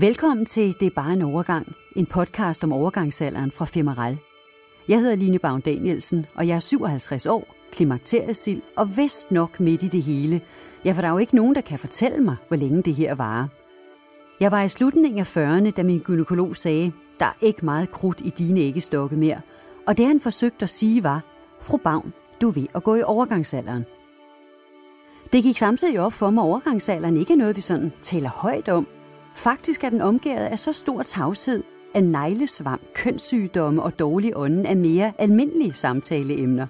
Velkommen til Det er bare en overgang, en podcast om overgangsalderen fra Femeral. Jeg hedder Line Baum Danielsen, og jeg er 57 år, klimakteriesild og vist nok midt i det hele. Ja, for der er jo ikke nogen, der kan fortælle mig, hvor længe det her varer. Jeg var i slutningen af 40'erne, da min gynekolog sagde, der er ikke meget krudt i dine æggestokke mere. Og det han forsøgte at sige var, fru Bavn, du er ved at gå i overgangsalderen. Det gik samtidig op for mig, at overgangsalderen ikke er noget, vi sådan taler højt om. Faktisk er den omgivet af så stor tavshed, at neglesvamp, kønssygdomme og dårlig ånden er mere almindelige samtaleemner.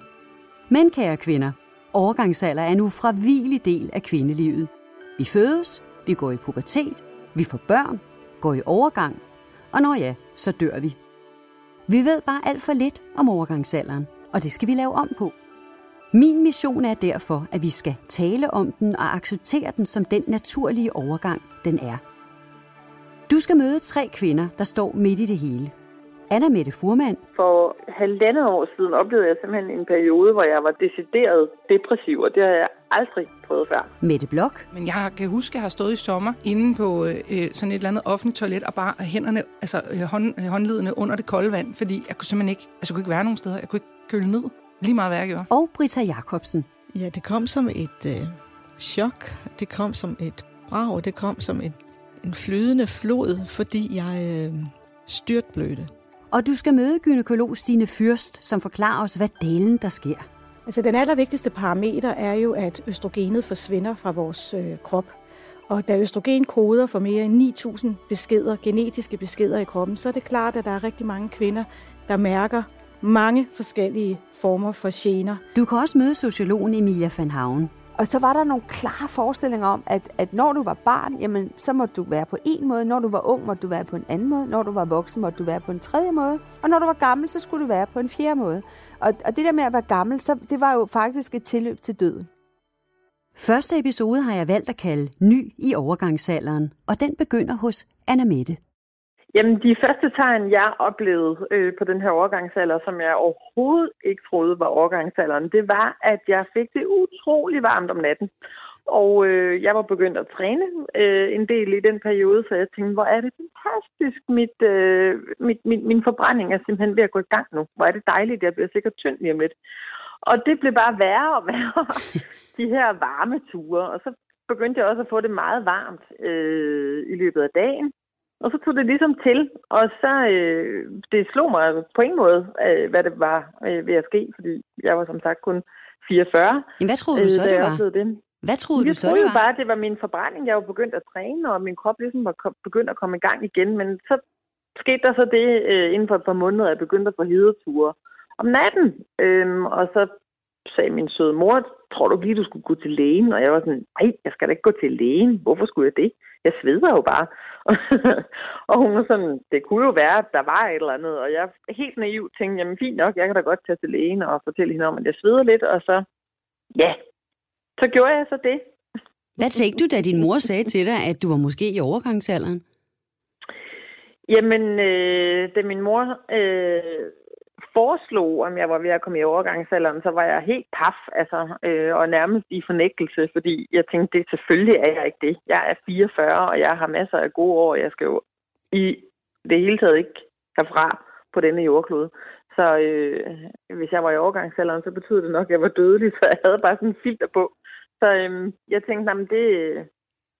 Men kære kvinder, overgangsalder er en ufravigelig del af kvindelivet. Vi fødes, vi går i pubertet, vi får børn, går i overgang, og når ja, så dør vi. Vi ved bare alt for lidt om overgangsalderen, og det skal vi lave om på. Min mission er derfor, at vi skal tale om den og acceptere den som den naturlige overgang, den er. Du skal møde tre kvinder, der står midt i det hele. Anna Mette Furman. For halvandet år siden oplevede jeg simpelthen en periode, hvor jeg var decideret depressiv, og det har jeg aldrig prøvet før. Mette Blok. Men jeg kan huske, at jeg har stået i sommer inde på øh, sådan et eller andet offentligt toilet, og bare hænderne, altså øh, hånd, øh, håndledene under det kolde vand, fordi jeg kunne simpelthen ikke, altså jeg kunne ikke være nogen steder. Jeg kunne ikke køle ned. Lige meget, hvad jeg gjorde. Og Britta Jacobsen. Ja, det kom som et øh, chok. Det kom som et brag. Det kom som et, en flydende flod, fordi jeg øh, styrtblødte. Og du skal møde gynekolog Stine Fyrst, som forklarer os, hvad delen der sker. Altså den allervigtigste parameter er jo, at østrogenet forsvinder fra vores øh, krop. Og da østrogen koder for mere end 9.000 beskeder, genetiske beskeder i kroppen, så er det klart, at der er rigtig mange kvinder, der mærker mange forskellige former for gener. Du kan også møde sociologen Emilia van Haven. Og så var der nogle klare forestillinger om, at, at når du var barn, jamen, så må du være på en måde. Når du var ung, må du være på en anden måde. Når du var voksen, må du være på en tredje måde. Og når du var gammel, så skulle du være på en fjerde måde. Og, og det der med at være gammel, så, det var jo faktisk et tilløb til døden. Første episode har jeg valgt at kalde Ny i overgangsalderen, og den begynder hos Anna Mette. Jamen, de første tegn, jeg oplevede øh, på den her overgangsalder, som jeg overhovedet ikke troede var overgangsalderen, det var, at jeg fik det utrolig varmt om natten. Og øh, jeg var begyndt at træne øh, en del i den periode, så jeg tænkte, hvor er det fantastisk. Mit, øh, mit, mit, min forbrænding er simpelthen ved at gå i gang nu. Hvor er det dejligt, jeg bliver sikkert tynd lige om lidt. Og det blev bare værre og værre, de her varme ture. Og så begyndte jeg også at få det meget varmt øh, i løbet af dagen. Og så tog det ligesom til, og så øh, det slog mig på ingen måde, øh, hvad det var øh, ved at ske, fordi jeg var som sagt kun 44. Men hvad troede du så, øh, det var? Det. Hvad troede jeg du så, troede det var? bare, at det var min forbrænding. Jeg var begyndt at træne, og min krop ligesom var begyndt at komme i gang igen. Men så skete der så det øh, inden for et par måneder, at jeg begyndte at få hedeture om natten. Øhm, og så sagde min søde mor, tror du lige, du skulle gå til lægen? Og jeg var sådan, nej, jeg skal da ikke gå til lægen. Hvorfor skulle jeg det? Jeg sveder jo bare. og hun var sådan, det kunne jo være, at der var et eller andet. Og jeg helt naiv tænkte, jamen fint nok, jeg kan da godt tage til lægen og fortælle hende om, at jeg sveder lidt. Og så, ja, så gjorde jeg så det. Hvad tænkte du, da din mor sagde til dig, at du var måske i overgangsalderen? Jamen, øh, da min mor øh, foreslog, om jeg var ved at komme i overgangsalderen, så var jeg helt paf, altså, øh, og nærmest i fornægtelse, fordi jeg tænkte, det selvfølgelig er jeg ikke det. Jeg er 44, og jeg har masser af gode år, jeg skal jo i det hele taget ikke herfra på denne jordklode. Så øh, hvis jeg var i overgangsalderen, så betyder det nok, at jeg var dødelig, så jeg havde bare sådan en filter på. Så øh, jeg tænkte, jamen det,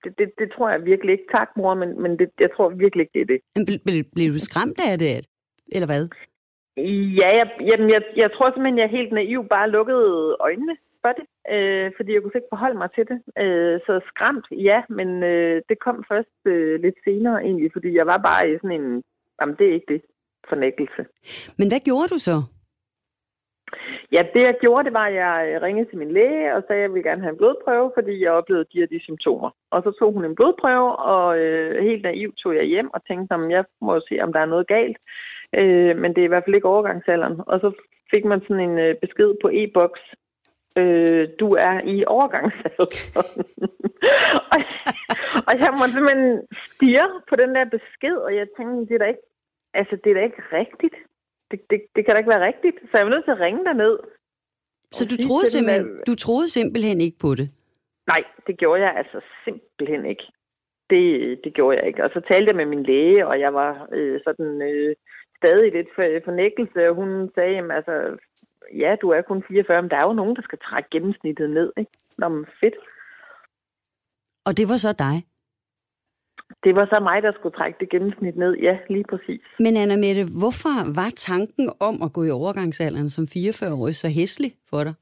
det, det, det tror jeg virkelig ikke. Tak, mor, men, men det, jeg tror virkelig ikke, det er det. Men Blev, blev, blev du skræmt af det, eller hvad? Ja, jeg, jamen, jeg, jeg tror simpelthen, jeg helt naiv bare lukkede øjnene for det, øh, fordi jeg kunne ikke forholde mig til det. Øh, så skræmt, ja, men øh, det kom først øh, lidt senere egentlig, fordi jeg var bare i sådan en, jamen det er ikke det, fornægtelse. Men hvad gjorde du så? Ja, det jeg gjorde, det var, at jeg ringede til min læge og sagde, at jeg ville gerne have en blodprøve, fordi jeg oplevede de her de symptomer. Og så tog hun en blodprøve, og øh, helt naivt tog jeg hjem og tænkte, at jeg må se, om der er noget galt. Øh, men det er i hvert fald ikke overgangsalderen. Og så fik man sådan en øh, besked på e-boks. Øh, du er i overgangsalderen. og, og jeg måtte simpelthen stirre på den der besked, og jeg tænkte, det er da ikke, altså, det er da ikke rigtigt. Det, det, det kan da ikke være rigtigt. Så jeg var nødt til at ringe derned. Så du troede, simpelthen, at- du troede simpelthen ikke på det? Nej, det gjorde jeg altså simpelthen ikke. det, det gjorde jeg ikke. Og så talte jeg med min læge, og jeg var øh, sådan øh, stadig lidt for, fornægtelse, og hun sagde, jamen, altså, ja, du er kun 44, men der er jo nogen, der skal trække gennemsnittet ned, ikke? Nå, men fedt. Og det var så dig? Det var så mig, der skulle trække det gennemsnit ned. Ja, lige præcis. Men Anna Mette, hvorfor var tanken om at gå i overgangsalderen som 44-årig så hæslig for dig?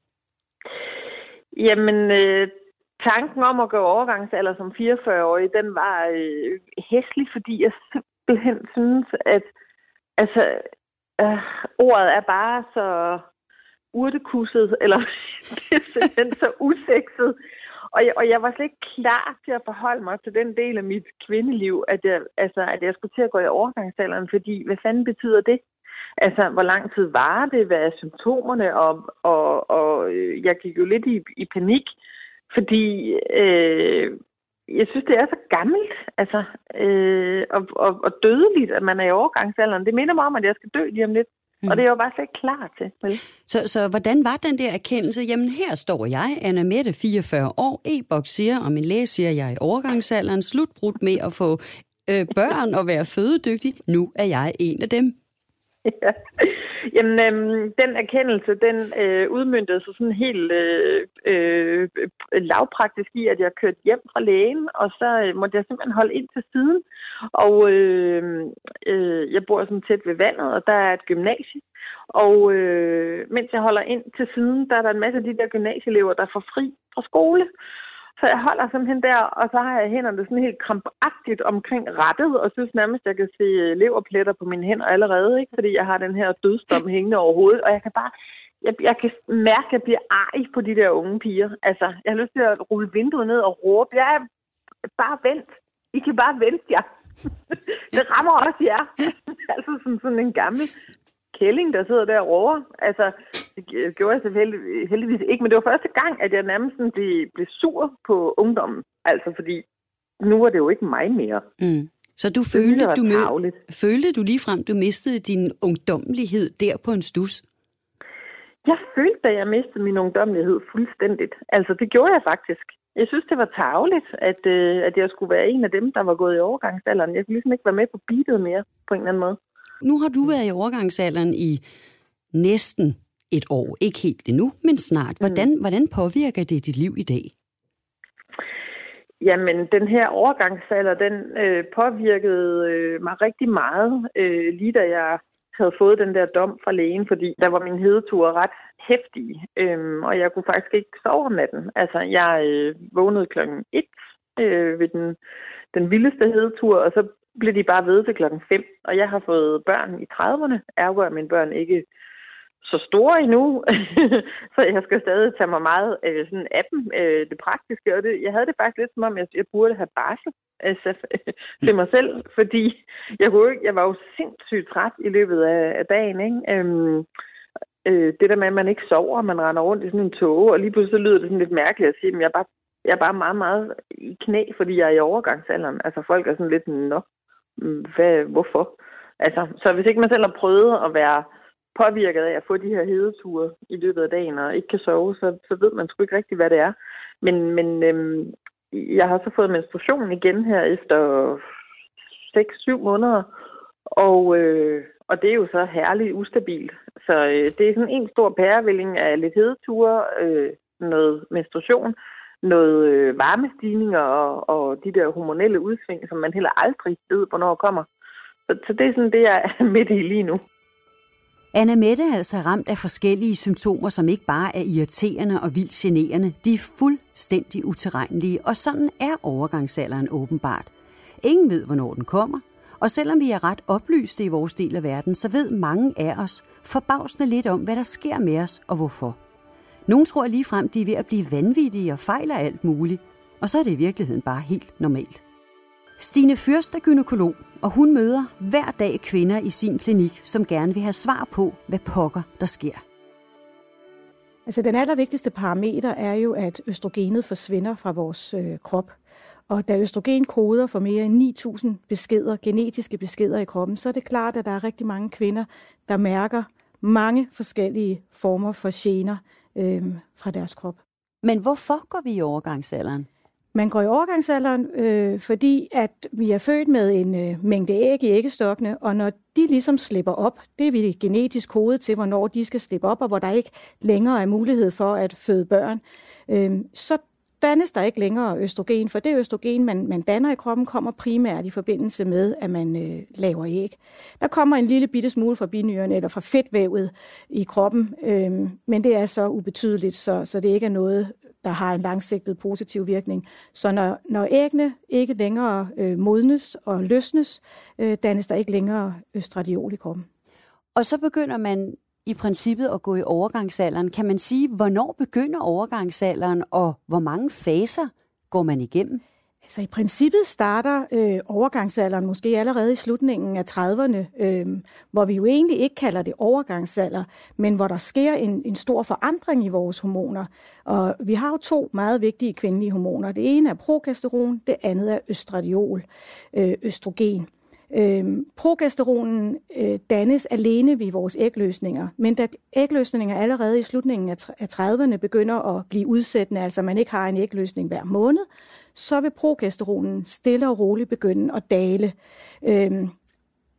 Jamen, øh, tanken om at gå i overgangsalder som 44-årig, den var øh, hæslig, fordi jeg simpelthen synes, at altså, øh, ordet er bare så urtekusset, eller det er simpelthen så usekset. Og jeg, og jeg var slet ikke klar til at forholde mig til den del af mit kvindeliv, at jeg, altså, at jeg skulle til at gå i overgangsalderen, fordi hvad fanden betyder det? Altså, hvor lang tid var det? Hvad er symptomerne? Og, og, og øh, jeg gik jo lidt i, i panik, fordi øh, jeg synes, det er så gammelt altså, øh, og, og, og dødeligt, at man er i overgangsalderen. Det minder mig om, at jeg skal dø lige om lidt. Mm. Og det er jo bare slet ikke klar til. Vel? Så, så hvordan var den der erkendelse? Jamen her står jeg, Anna Mette, 44 år, e-boks siger, og min læge siger, at jeg er i overgangsalderen, slutbrudt med at få øh, børn og være fødedygtig. Nu er jeg en af dem. Ja. Jamen, øhm, den erkendelse, den øh, udmyndtede sig sådan helt øh, øh, lavpraktisk i, at jeg kørte hjem fra lægen, og så øh, måtte jeg simpelthen holde ind til siden. Og øh, øh, jeg bor sådan tæt ved vandet, og der er et gymnasie. Og øh, mens jeg holder ind til siden, der er der en masse af de der gymnasieelever, der får fri fra skole. Så jeg holder simpelthen der, og så har jeg hænderne sådan helt krampagtigt omkring rettet, og synes nærmest, at jeg kan se leverpletter på mine hænder allerede, ikke? fordi jeg har den her dødsdom hængende over hovedet, og jeg kan bare, jeg, jeg kan mærke, at jeg bliver arg på de der unge piger. Altså, jeg har lyst til at rulle vinduet ned og råbe, jeg er bare vent. I kan bare vente jer. det rammer også jer. altså sådan, sådan en gammel kælling, der sidder der og råber. Altså, det gjorde jeg selvfølgelig heldigvis ikke, men det var første gang, at jeg nærmest blev, blev sur på ungdommen. Altså, fordi nu var det jo ikke mig mere. Mm. Så du følte, du, med, følte du ligefrem, du mistede din ungdommelighed der på en stus? Jeg følte, at jeg mistede min ungdommelighed fuldstændigt. Altså, det gjorde jeg faktisk. Jeg synes, det var tageligt, at, øh, at jeg skulle være en af dem, der var gået i overgangsalderen. Jeg kunne ligesom ikke være med på beatet mere, på en eller anden måde. Nu har du været i overgangsalderen i næsten et år. Ikke helt endnu, men snart. Hvordan, mm. hvordan påvirker det dit liv i dag? Jamen, den her overgangsalder, den øh, påvirkede øh, mig rigtig meget, øh, lige da jeg havde fået den der dom fra lægen, fordi der var min hedetur ret hæftig, øh, og jeg kunne faktisk ikke sove om natten. Altså, jeg øh, vågnede klokken 1 øh, ved den, den vildeste hedetur, og så blev de bare ved til klokken 5. Og jeg har fået børn i 30'erne, ergo er mine børn ikke så store endnu, så jeg skal stadig tage mig meget øh, sådan af dem, øh, det praktiske. Og det, jeg havde det faktisk lidt som om, jeg, jeg burde have barsel altså, til mig selv, fordi jeg, kunne ikke, jeg var jo sindssygt træt i løbet af, af dagen. Ikke? Øhm, øh, det der med, at man ikke sover, og man render rundt i sådan en tog, og lige pludselig lyder det sådan lidt mærkeligt at sige, at jeg er bare, jeg er bare meget, meget i knæ, fordi jeg er i overgangsalderen. Altså folk er sådan lidt, nå, Mm, hvad, hvorfor? Altså, så hvis ikke man selv har prøvet at være påvirket af at få de her hedeture i løbet af dagen og ikke kan sove, så, så ved man sgu ikke rigtigt, hvad det er. Men, men øhm, jeg har så fået menstruation igen her efter 6-7 måneder, og, øh, og det er jo så herligt ustabilt. Så øh, det er sådan en stor pærevælling af lidt hedeture, øh, noget menstruation, noget øh, varmestigninger og, og de der hormonelle udsving, som man heller aldrig ved, hvornår kommer. Så, så det er sådan det, jeg er midt i lige nu. Anna Mette er altså ramt af forskellige symptomer, som ikke bare er irriterende og vildt generende. De er fuldstændig utilregnelige, og sådan er overgangsalderen åbenbart. Ingen ved, hvornår den kommer, og selvom vi er ret oplyste i vores del af verden, så ved mange af os forbavsende lidt om, hvad der sker med os og hvorfor. Nogle tror lige frem, de er ved at blive vanvittige og fejler alt muligt, og så er det i virkeligheden bare helt normalt. Stine Fyrst er gynekolog, og hun møder hver dag kvinder i sin klinik, som gerne vil have svar på, hvad pokker der sker. Altså den allervigtigste parameter er jo, at østrogenet forsvinder fra vores øh, krop. Og da østrogen koder for mere end 9.000 beskeder, genetiske beskeder i kroppen, så er det klart, at der er rigtig mange kvinder, der mærker mange forskellige former for gener øh, fra deres krop. Men hvorfor går vi i overgangsalderen? Man går i overgangsalderen, øh, fordi at vi er født med en øh, mængde æg i æggestokkene, og når de ligesom slipper op, det er vi genetisk kodet til, hvornår de skal slippe op, og hvor der ikke længere er mulighed for at føde børn, øh, så dannes der ikke længere østrogen, for det østrogen, man, man danner i kroppen, kommer primært i forbindelse med, at man øh, laver æg. Der kommer en lille bitte smule fra binyrerne eller fra fedtvævet i kroppen, øh, men det er så ubetydeligt, så, så det ikke er noget, der har en langsigtet positiv virkning. Så når, når æggene ikke længere øh, modnes og løsnes, øh, dannes der ikke længere østradiol i kroppen. Og så begynder man i princippet at gå i overgangsalderen. Kan man sige, hvornår begynder overgangsalderen, og hvor mange faser går man igennem? Altså i princippet starter øh, overgangsalderen måske allerede i slutningen af 30'erne, øh, hvor vi jo egentlig ikke kalder det overgangsalder, men hvor der sker en, en stor forandring i vores hormoner. Og vi har jo to meget vigtige kvindelige hormoner. Det ene er progesteron, det andet er østradiol, øh, østrogen. Øh, progesteronen øh, dannes alene ved vores ægløsninger, men da ægløsninger allerede i slutningen af 30'erne begynder at blive udsættende, altså man ikke har en ægløsning hver måned, så vil progesteronen stille og roligt begynde at dale. Øh,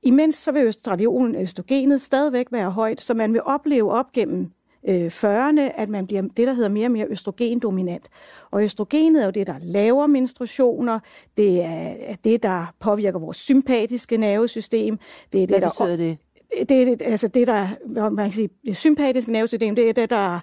imens så vil østradiolen, østrogenet, stadigvæk være højt, så man vil opleve op gennem øh, 40'erne, at man bliver det, der hedder mere og mere østrogendominant. Og østrogenet er jo det, der laver menstruationer, det er det, der påvirker vores sympatiske nervesystem. Det er det, Hvad betyder der, det? Det er altså det, der, man kan sige, det sympatiske nervesystem, det er det, der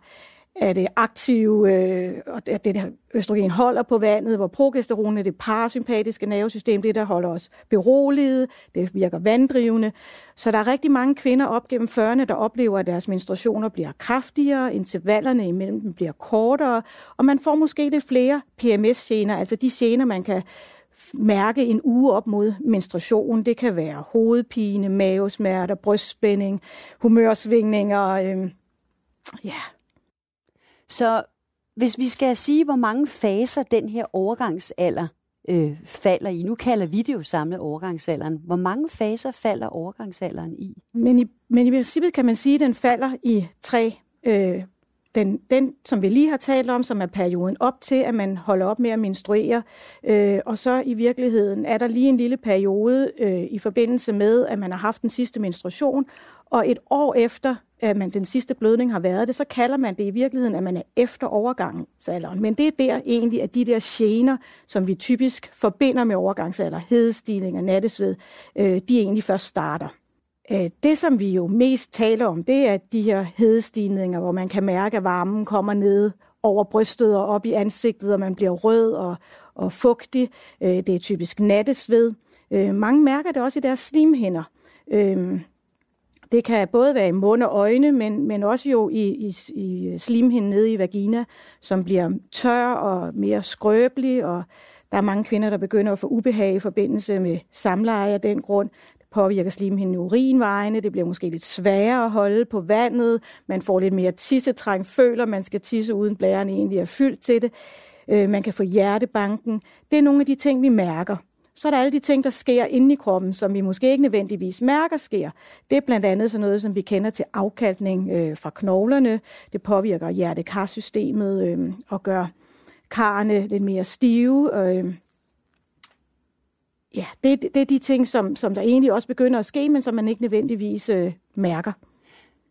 er det aktive, øh, og det, det der østrogen holder på vandet, hvor progesteron er det parasympatiske nervesystem, det der holder os beroliget, det virker vanddrivende. Så der er rigtig mange kvinder op gennem 40'erne, der oplever, at deres menstruationer bliver kraftigere, intervallerne imellem dem bliver kortere, og man får måske lidt flere PMS-gener, altså de gener, man kan mærke en uge op mod menstruation. Det kan være hovedpine, mavesmerter, brystspænding, humørsvingninger, øh, ja, så hvis vi skal sige, hvor mange faser den her overgangsalder øh, falder i, nu kalder vi det jo samlet overgangsalderen, hvor mange faser falder overgangsalderen i? Men i, men i princippet kan man sige, at den falder i tre øh, den, den, som vi lige har talt om, som er perioden op til, at man holder op med at menstruere. Øh, og så i virkeligheden er der lige en lille periode øh, i forbindelse med, at man har haft den sidste menstruation, og et år efter, at man den sidste blødning har været det, så kalder man det i virkeligheden, at man er efter overgangsalderen. Men det er der egentlig, at de der gener, som vi typisk forbinder med overgangsalder, hedestigning og nattesved, øh, de egentlig først starter. Øh, det, som vi jo mest taler om, det er de her hedestigninger, hvor man kan mærke, at varmen kommer ned over brystet og op i ansigtet, og man bliver rød og, og fugtig. Øh, det er typisk nattesved. Øh, mange mærker det også i deres slimhinder. Det kan både være i mund og øjne, men, men også jo i, i, i slimhinden nede i vagina, som bliver tør og mere skrøbelig, og der er mange kvinder, der begynder at få ubehag i forbindelse med samleje af den grund påvirker slimhinden i urinvejene, det bliver måske lidt sværere at holde på vandet, man får lidt mere tissetræng, føler man skal tisse uden blæren egentlig er fyldt til det, øh, man kan få hjertebanken. Det er nogle af de ting, vi mærker. Så er der alle de ting, der sker inde i kroppen, som vi måske ikke nødvendigvis mærker sker. Det er blandt andet sådan noget, som vi kender til afkalkning øh, fra knoglerne. Det påvirker hjertekarsystemet øh, og gør karrene lidt mere stive. Øh, ja, det, det er de ting, som, som der egentlig også begynder at ske, men som man ikke nødvendigvis øh, mærker.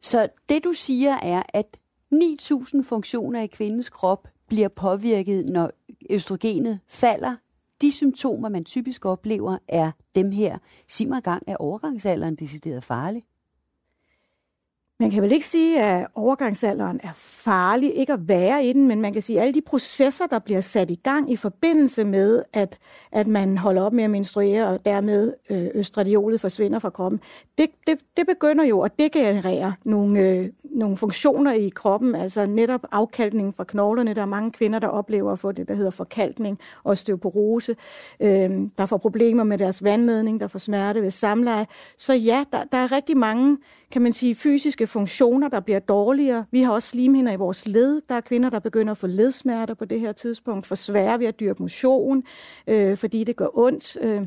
Så det du siger er, at 9.000 funktioner i kvindens krop bliver påvirket, når østrogenet falder. De symptomer, man typisk oplever, er dem her. Sig mig gang, er overgangsalderen decideret farlig? Man kan vel ikke sige, at overgangsalderen er farlig ikke at være i den, men man kan sige, at alle de processer, der bliver sat i gang i forbindelse med, at, at man holder op med at menstruere, og dermed øh, østradiolet forsvinder fra kroppen, det, det, det begynder jo at degenerere nogle, øh, nogle funktioner i kroppen, altså netop afkalkningen fra knoglerne. Der er mange kvinder, der oplever at få det, der hedder forkalkning, osteoporose, øh, der får problemer med deres vandledning, der får smerte ved samleje. Så ja, der, der er rigtig mange kan man sige, fysiske funktioner, der bliver dårligere. Vi har også slimhinder i vores led. Der er kvinder, der begynder at få ledsmerter på det her tidspunkt, for svære ved at dyrke motion, øh, fordi det gør ondt. Øh,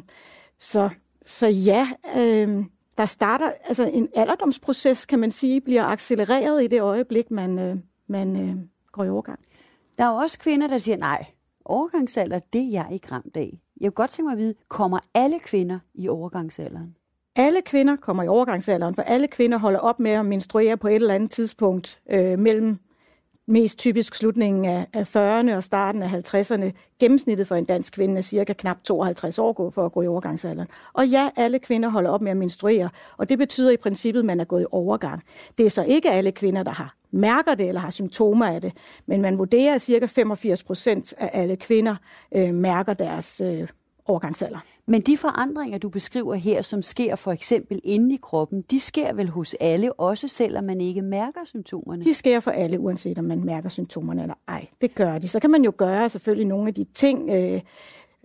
så, så ja, øh, der starter, altså en alderdomsproces, kan man sige, bliver accelereret i det øjeblik, man, øh, man øh, går i overgang. Der er også kvinder, der siger, nej, overgangsalder, det er jeg ikke ramt af. Jeg kunne godt tænke mig at vide, kommer alle kvinder i overgangsalderen? Alle kvinder kommer i overgangsalderen, for alle kvinder holder op med at menstruere på et eller andet tidspunkt øh, mellem mest typisk slutningen af, af 40'erne og starten af 50'erne. Gennemsnittet for en dansk kvinde er cirka knap 52 år for at gå i overgangsalderen. Og ja, alle kvinder holder op med at menstruere, og det betyder i princippet, at man er gået i overgang. Det er så ikke alle kvinder, der har mærker det eller har symptomer af det, men man vurderer, at cirka 85 procent af alle kvinder øh, mærker deres øh, overgangsalder. Men de forandringer, du beskriver her, som sker for eksempel inde i kroppen, de sker vel hos alle, også selvom man ikke mærker symptomerne? De sker for alle, uanset om man mærker symptomerne eller ej. Det gør de. Så kan man jo gøre selvfølgelig nogle af de ting, øh,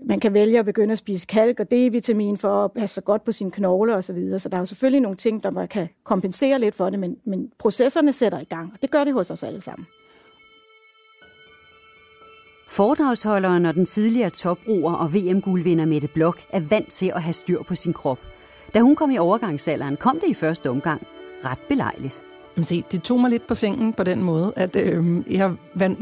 man kan vælge at begynde at spise kalk og D-vitamin for at passe godt på sine knogler osv. Så, videre. så der er jo selvfølgelig nogle ting, der kan kompensere lidt for det, men, men processerne sætter i gang, og det gør det hos os alle sammen. Foredragsholderen og den tidligere topbruger og VM-guldvinder Mette Blok er vant til at have styr på sin krop. Da hun kom i overgangsalderen, kom det i første omgang ret belejligt. Se, det tog mig lidt på sengen på den måde, at øh, jeg,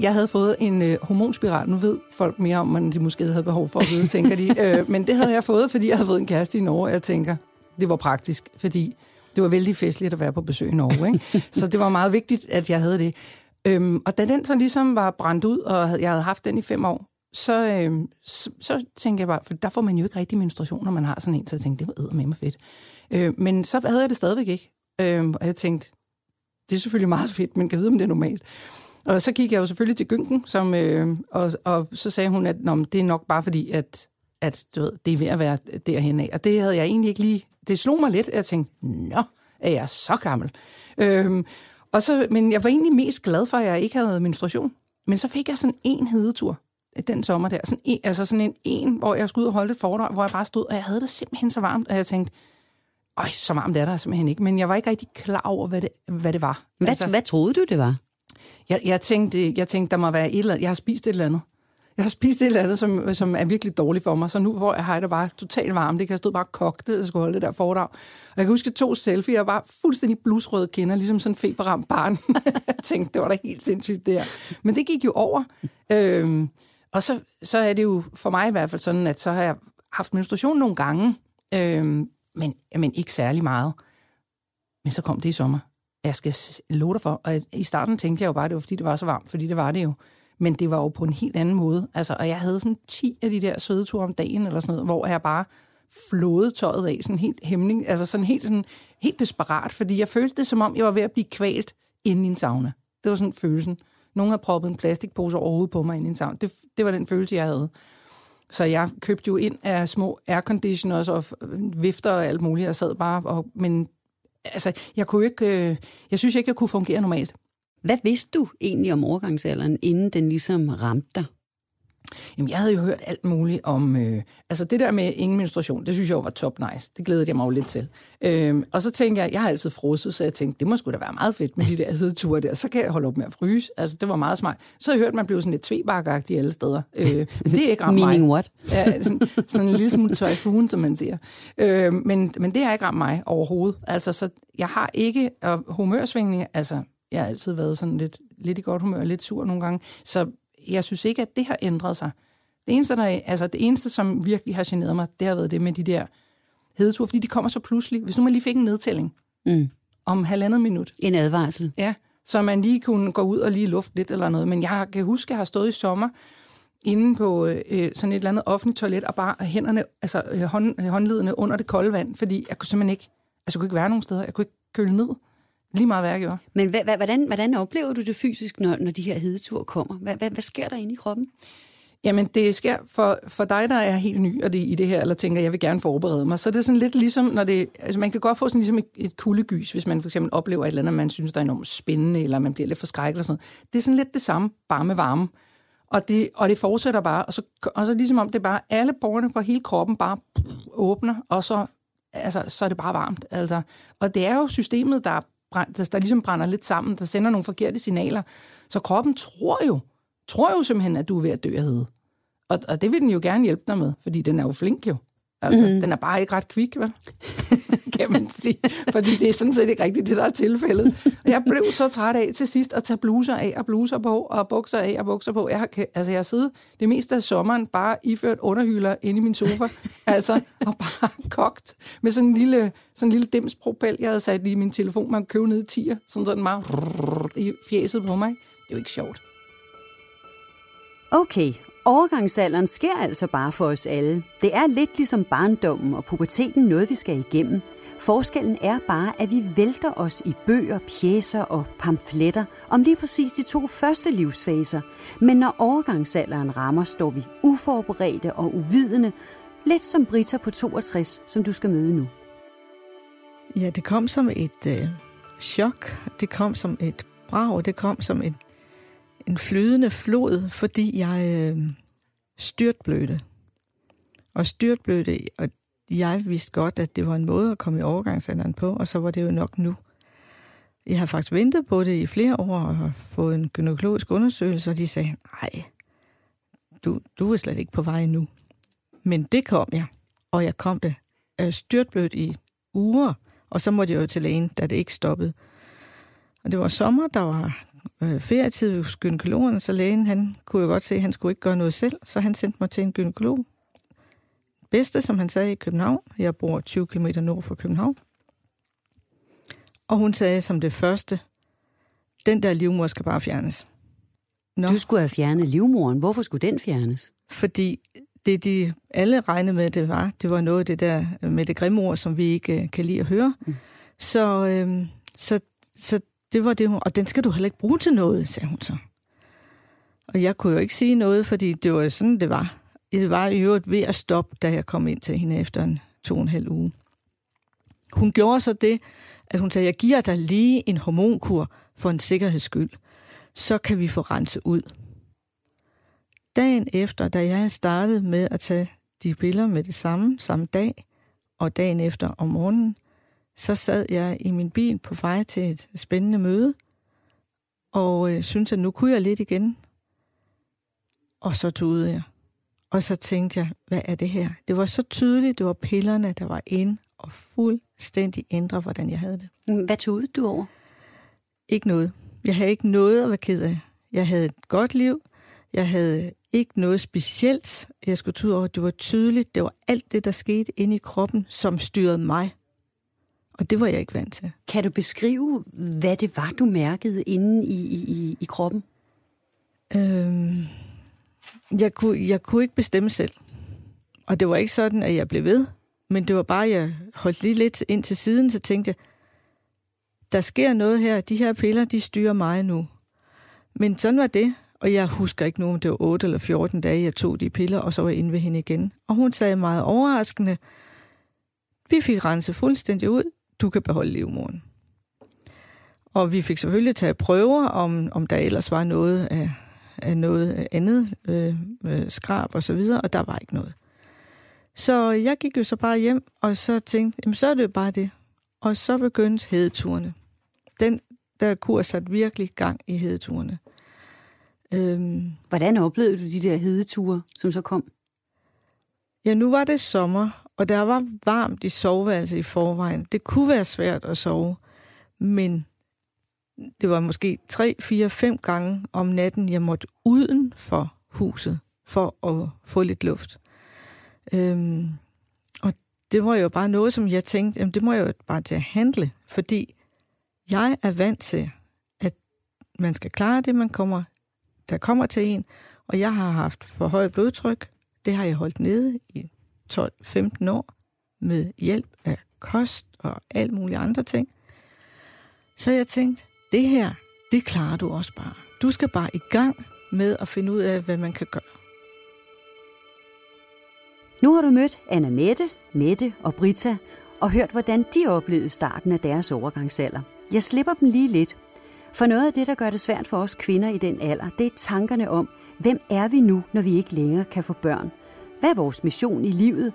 jeg havde fået en øh, hormonspiral. Nu ved folk mere om, end de måske havde behov for at vide, tænker de. Øh, men det havde jeg fået, fordi jeg havde fået en kæreste i Norge, og jeg tænker, det var praktisk, fordi det var vældig festligt at være på besøg i Norge. Ikke? Så det var meget vigtigt, at jeg havde det. Øhm, og da den så ligesom var brændt ud, og jeg havde haft den i fem år, så, øhm, så, så tænkte jeg bare, for der får man jo ikke rigtig menstruation, når man har sådan en, så jeg tænkte, det var med mig fedt. Øhm, men så havde jeg det stadigvæk ikke. Øhm, og jeg tænkte, det er selvfølgelig meget fedt, men kan vide, om det er normalt. Og så gik jeg jo selvfølgelig til Gynken, som, øh, og, og så sagde hun, at Nå, det er nok bare fordi, at, at du ved, det er ved at være derhen af. Og det havde jeg egentlig ikke lige... Det slog mig lidt, at jeg tænkte, nå, er jeg så gammel? Øhm, og så, men jeg var egentlig mest glad for, at jeg ikke havde menstruation. Men så fik jeg sådan en hedetur den sommer der. Sådan en, altså sådan en, en, hvor jeg skulle ud og holde et foredrag, hvor jeg bare stod, og jeg havde det simpelthen så varmt, og jeg tænkte, øj, så varmt er der simpelthen ikke. Men jeg var ikke rigtig klar over, hvad det, hvad det var. Hvad, altså, hvad troede du, det var? Jeg, jeg, tænkte, jeg tænkte, der må være et eller andet. Jeg har spist et eller andet. Jeg har spist et eller andet, som, som er virkelig dårligt for mig, så nu hvor jeg har det bare totalt varmt, det kan jeg stå bare kogte og skulle holde det der foredrag. Og jeg kan huske to selfie, jeg var fuldstændig blusrøde kinder, ligesom sådan en feberramt barn. jeg tænkte, det var da helt sindssygt der. Men det gik jo over. Øhm, og så, så er det jo for mig i hvert fald sådan, at så har jeg haft menstruation nogle gange, øhm, men, men ikke særlig meget. Men så kom det i sommer. Jeg skal love dig for. Og i starten tænkte jeg jo bare, at det var fordi, det var så varmt, fordi det var det jo. Men det var jo på en helt anden måde. Altså, og jeg havde sådan 10 af de der svedeture om dagen, eller sådan noget, hvor jeg bare flåede tøjet af, sådan helt hæmning, altså sådan helt, sådan, helt desperat, fordi jeg følte det, som om jeg var ved at blive kvalt inde i en sauna. Det var sådan følelsen. Nogen har proppet en plastikpose over hovedet på mig inde i en sauna. Det, det var den følelse, jeg havde. Så jeg købte jo ind af små airconditioners og vifter og alt muligt, og sad bare, og, men altså, jeg kunne ikke, øh, jeg synes ikke, jeg kunne fungere normalt. Hvad vidste du egentlig om overgangsalderen, inden den ligesom ramte dig? Jamen, jeg havde jo hørt alt muligt om... Øh, altså, det der med ingen menstruation, det synes jeg jo var top nice. Det glædede jeg mig jo lidt til. Øh, og så tænkte jeg, jeg har altid frosset, så jeg tænkte, det må sgu da være meget fedt med de der hedeture der. Så kan jeg holde op med at fryse. Altså, det var meget smart. Så har jeg hørt, at man blev sådan lidt tvebakkeagtig alle steder. Øh, det er ikke ramt mig. Meaning what? ja, sådan, sådan en lille smule tøjfugen, som man siger. Øh, men, men det har ikke ramt mig overhovedet. Altså, så jeg har ikke og humørsvingninger. Altså, jeg har altid været sådan lidt, lidt i godt humør, lidt sur nogle gange. Så jeg synes ikke, at det har ændret sig. Det eneste, der, altså det eneste, som virkelig har generet mig, det har været det med de der hedeture, fordi de kommer så pludselig. Hvis nu man lige fik en nedtælling mm. om halvandet minut. En advarsel. Ja, så man lige kunne gå ud og lige lufte lidt eller noget. Men jeg kan huske, at jeg har stået i sommer inde på øh, sådan et eller andet offentligt toilet, og bare hænderne, altså øh, hånd, håndledene under det kolde vand, fordi jeg kunne simpelthen ikke, altså jeg kunne ikke være nogen steder, jeg kunne ikke køle ned. Lige meget, hvad jeg gjorde. Men hvordan, hvordan oplever du det fysisk, når, når de her hedeture kommer? Hvad, hvad, hvad sker der inde i kroppen? Jamen, det sker for, for dig, der er helt ny og det, i det her, eller tænker, jeg vil gerne forberede mig. Så det er sådan lidt ligesom, når det... Altså, man kan godt få sådan ligesom et, et kuldegys, hvis man for eksempel oplever et eller andet, man synes, der er enormt spændende, eller man bliver lidt forskrækket eller sådan noget. Det er sådan lidt det samme, bare med varme. Og det, og det fortsætter bare, og så, og så ligesom om det bare, alle borgerne på hele kroppen bare åbner, og så, altså, så er det bare varmt. Altså. Og det er jo systemet, der der, der ligesom brænder lidt sammen, der sender nogle forkerte signaler. Så kroppen tror jo, tror jo simpelthen, at du er ved at dø af hede. Og, og det vil den jo gerne hjælpe dig med, fordi den er jo flink jo. Altså, mm-hmm. den er bare ikke ret kvik, vel? kan man sige. Fordi det er sådan set ikke rigtigt det, der er tilfældet. Og jeg blev så træt af til sidst at tage bluser af og bluser på, og bukser af og bukser på. Jeg har, altså, jeg har siddet det meste af sommeren bare iført underhylder inde i min sofa, altså, og bare kogt med sådan en lille, sådan en lille dimspropel, jeg havde sat i min telefon, man købe ned i tier, sådan sådan bare i fjeset på mig. Det er jo ikke sjovt. Okay, overgangsalderen sker altså bare for os alle. Det er lidt ligesom barndommen og puberteten noget, vi skal igennem. Forskellen er bare, at vi vælter os i bøger, pjæser og pamfletter om lige præcis de to første livsfaser. Men når overgangsalderen rammer, står vi uforberedte og uvidende, lidt som Brita på 62, som du skal møde nu. Ja, det kom som et øh, chok. Det kom som et brag. Det kom som et, en flydende flod, fordi jeg øh, styrtblødte. Og styrtblødte, og jeg vidste godt, at det var en måde at komme i overgangsalderen på, og så var det jo nok nu. Jeg har faktisk ventet på det i flere år og har fået en gynækologisk undersøgelse, og de sagde, nej, du, du er slet ikke på vej nu. Men det kom jeg, og jeg kom det øh, styrtblødt i uger, og så måtte jeg jo til lægen, da det ikke stoppede. Og det var sommer, der var øh, ferietid hos gynekologen, så lægen han kunne jo godt se, at han skulle ikke gøre noget selv, så han sendte mig til en gynekolog. Bedste, som han sagde, i København. Jeg bor 20 km nord for København. Og hun sagde som det første, den der livmor skal bare fjernes. Nå. Du skulle have fjernet livmoren. Hvorfor skulle den fjernes? Fordi det, de alle regnede med, det var, det var noget af det der med det grimme ord, som vi ikke uh, kan lide at høre. Mm. Så, øhm, så, så det var det, hun, og den skal du heller ikke bruge til noget, sagde hun så. Og jeg kunne jo ikke sige noget, fordi det var sådan, det var. Det var i øvrigt ved at stoppe, da jeg kom ind til hende efter en to og en halv uge. Hun gjorde så det, at hun sagde, jeg giver dig lige en hormonkur for en sikkerheds skyld. Så kan vi få renset ud. Dagen efter, da jeg havde startet med at tage de piller med det samme, samme dag, og dagen efter om morgenen, så sad jeg i min bil på vej til et spændende møde, og øh, syntes, at nu kunne jeg lidt igen. Og så tudede jeg. Og så tænkte jeg, hvad er det her? Det var så tydeligt, det var pillerne, der var ind og fuldstændig ændre, hvordan jeg havde det. Hvad tudede du over? Ikke noget. Jeg havde ikke noget at være ked af. Jeg havde et godt liv. Jeg havde ikke noget specielt, jeg skulle tude over. Det var tydeligt. Det var alt det, der skete inde i kroppen, som styrede mig. Og det var jeg ikke vant til. Kan du beskrive, hvad det var, du mærkede inde i, i, i kroppen? Øhm, jeg, kunne, jeg kunne ikke bestemme selv. Og det var ikke sådan, at jeg blev ved. Men det var bare, at jeg holdt lige lidt ind til siden, så tænkte jeg, der sker noget her. De her piller, de styrer mig nu. Men sådan var det. Og jeg husker ikke nu, om det var 8 eller 14 dage, jeg tog de piller, og så var jeg inde ved hende igen. Og hun sagde meget overraskende, vi fik renset fuldstændig ud, du kan beholde livmoren. Og vi fik selvfølgelig taget prøver, om, om der ellers var noget af, af noget andet øh, øh, skrab og så videre, og der var ikke noget. Så jeg gik jo så bare hjem, og så tænkte, jamen så er det jo bare det. Og så begyndte hedeturene. Den der kurs satte virkelig gang i hedeturene. Øhm, Hvordan oplevede du de der hedeture, som så kom? Ja, nu var det sommer, og der var varmt i soveværelset i forvejen. Det kunne være svært at sove, men det var måske 3, 4, 5 gange om natten, jeg måtte uden for huset for at få lidt luft. Øhm, og det var jo bare noget, som jeg tænkte, jamen det må jeg jo bare til at handle, fordi jeg er vant til, at man skal klare det, man kommer, der kommer til en, og jeg har haft for højt blodtryk. Det har jeg holdt nede i 12-15 år med hjælp af kost og alt muligt andre ting. Så jeg tænkte, det her, det klarer du også bare. Du skal bare i gang med at finde ud af, hvad man kan gøre. Nu har du mødt Anna Mette, Mette og Brita og hørt, hvordan de oplevede starten af deres overgangsalder. Jeg slipper dem lige lidt. For noget af det, der gør det svært for os kvinder i den alder, det er tankerne om, hvem er vi nu, når vi ikke længere kan få børn? Hvad er vores mission i livet?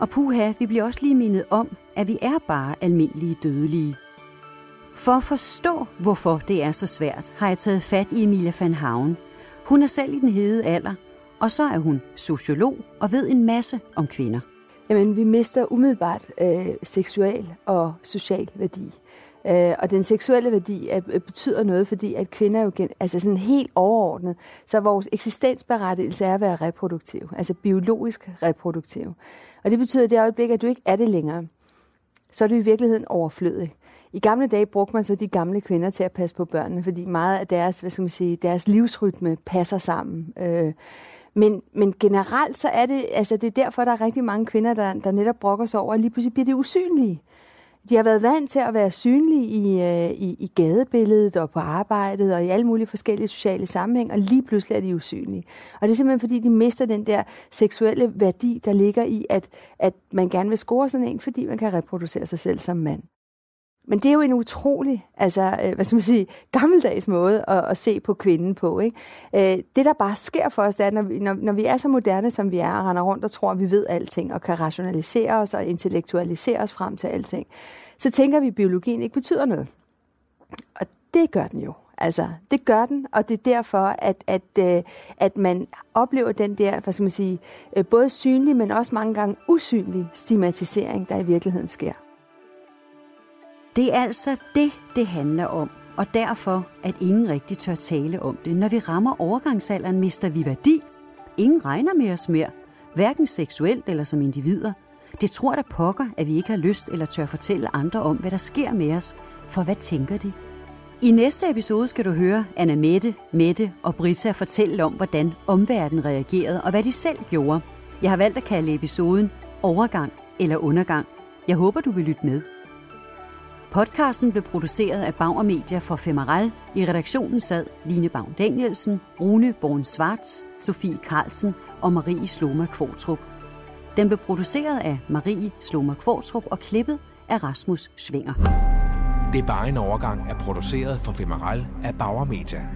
Og puha, vi bliver også lige mindet om, at vi er bare almindelige dødelige. For at forstå, hvorfor det er så svært, har jeg taget fat i Emilia van Havn. Hun er selv i den hede alder, og så er hun sociolog og ved en masse om kvinder. Jamen, vi mister umiddelbart øh, seksuel og social værdi. Øh, og den seksuelle værdi er, øh, betyder noget, fordi at kvinder er jo gen, altså sådan helt overordnet, så vores eksistensberettigelse er at være reproduktiv, altså biologisk reproduktiv. Og det betyder, i det øjeblik, at du ikke er det længere, så er du i virkeligheden overflødig. I gamle dage brugte man så de gamle kvinder til at passe på børnene, fordi meget af deres, hvad skal man sige, deres livsrytme passer sammen. Øh, men, men generelt så er det, altså det er derfor, der er rigtig mange kvinder, der, der netop brokker sig over, at lige pludselig bliver det usynlige. De har været vant til at være synlige i, øh, i, i gadebilledet og på arbejdet og i alle mulige forskellige sociale sammenhæng, og lige pludselig er de usynlige. Og det er simpelthen fordi, de mister den der seksuelle værdi, der ligger i, at, at man gerne vil score sådan en, fordi man kan reproducere sig selv som mand. Men det er jo en utrolig, altså, øh, hvad skal man sige, gammeldags måde at, at se på kvinden på. Ikke? Øh, det, der bare sker for os, det er, når vi, når, når vi er så moderne, som vi er, og render rundt og tror, at vi ved alting, og kan rationalisere os og intellektualisere os frem til alting, så tænker vi, at biologien ikke betyder noget. Og det gør den jo. Altså, det gør den, og det er derfor, at, at, øh, at man oplever den der, hvad skal man sige, både synlig, men også mange gange usynlig stigmatisering, der i virkeligheden sker. Det er altså det, det handler om, og derfor, at ingen rigtig tør tale om det. Når vi rammer overgangsalderen, mister vi værdi. Ingen regner med os mere, hverken seksuelt eller som individer. Det tror der pokker, at vi ikke har lyst eller tør fortælle andre om, hvad der sker med os. For hvad tænker de? I næste episode skal du høre Anna Mette, Mette og Brisa fortælle om, hvordan omverdenen reagerede og hvad de selv gjorde. Jeg har valgt at kalde episoden Overgang eller Undergang. Jeg håber, du vil lytte med. Podcasten blev produceret af Bauer Media for Femeral. I redaktionen sad Line Bavn Danielsen, Rune Born Svarts, Sofie Carlsen og Marie Sloma Kvortrup. Den blev produceret af Marie Sloma Kvortrup og klippet af Rasmus Svinger. Det er bare en overgang er produceret for Femeral af Bauer Media.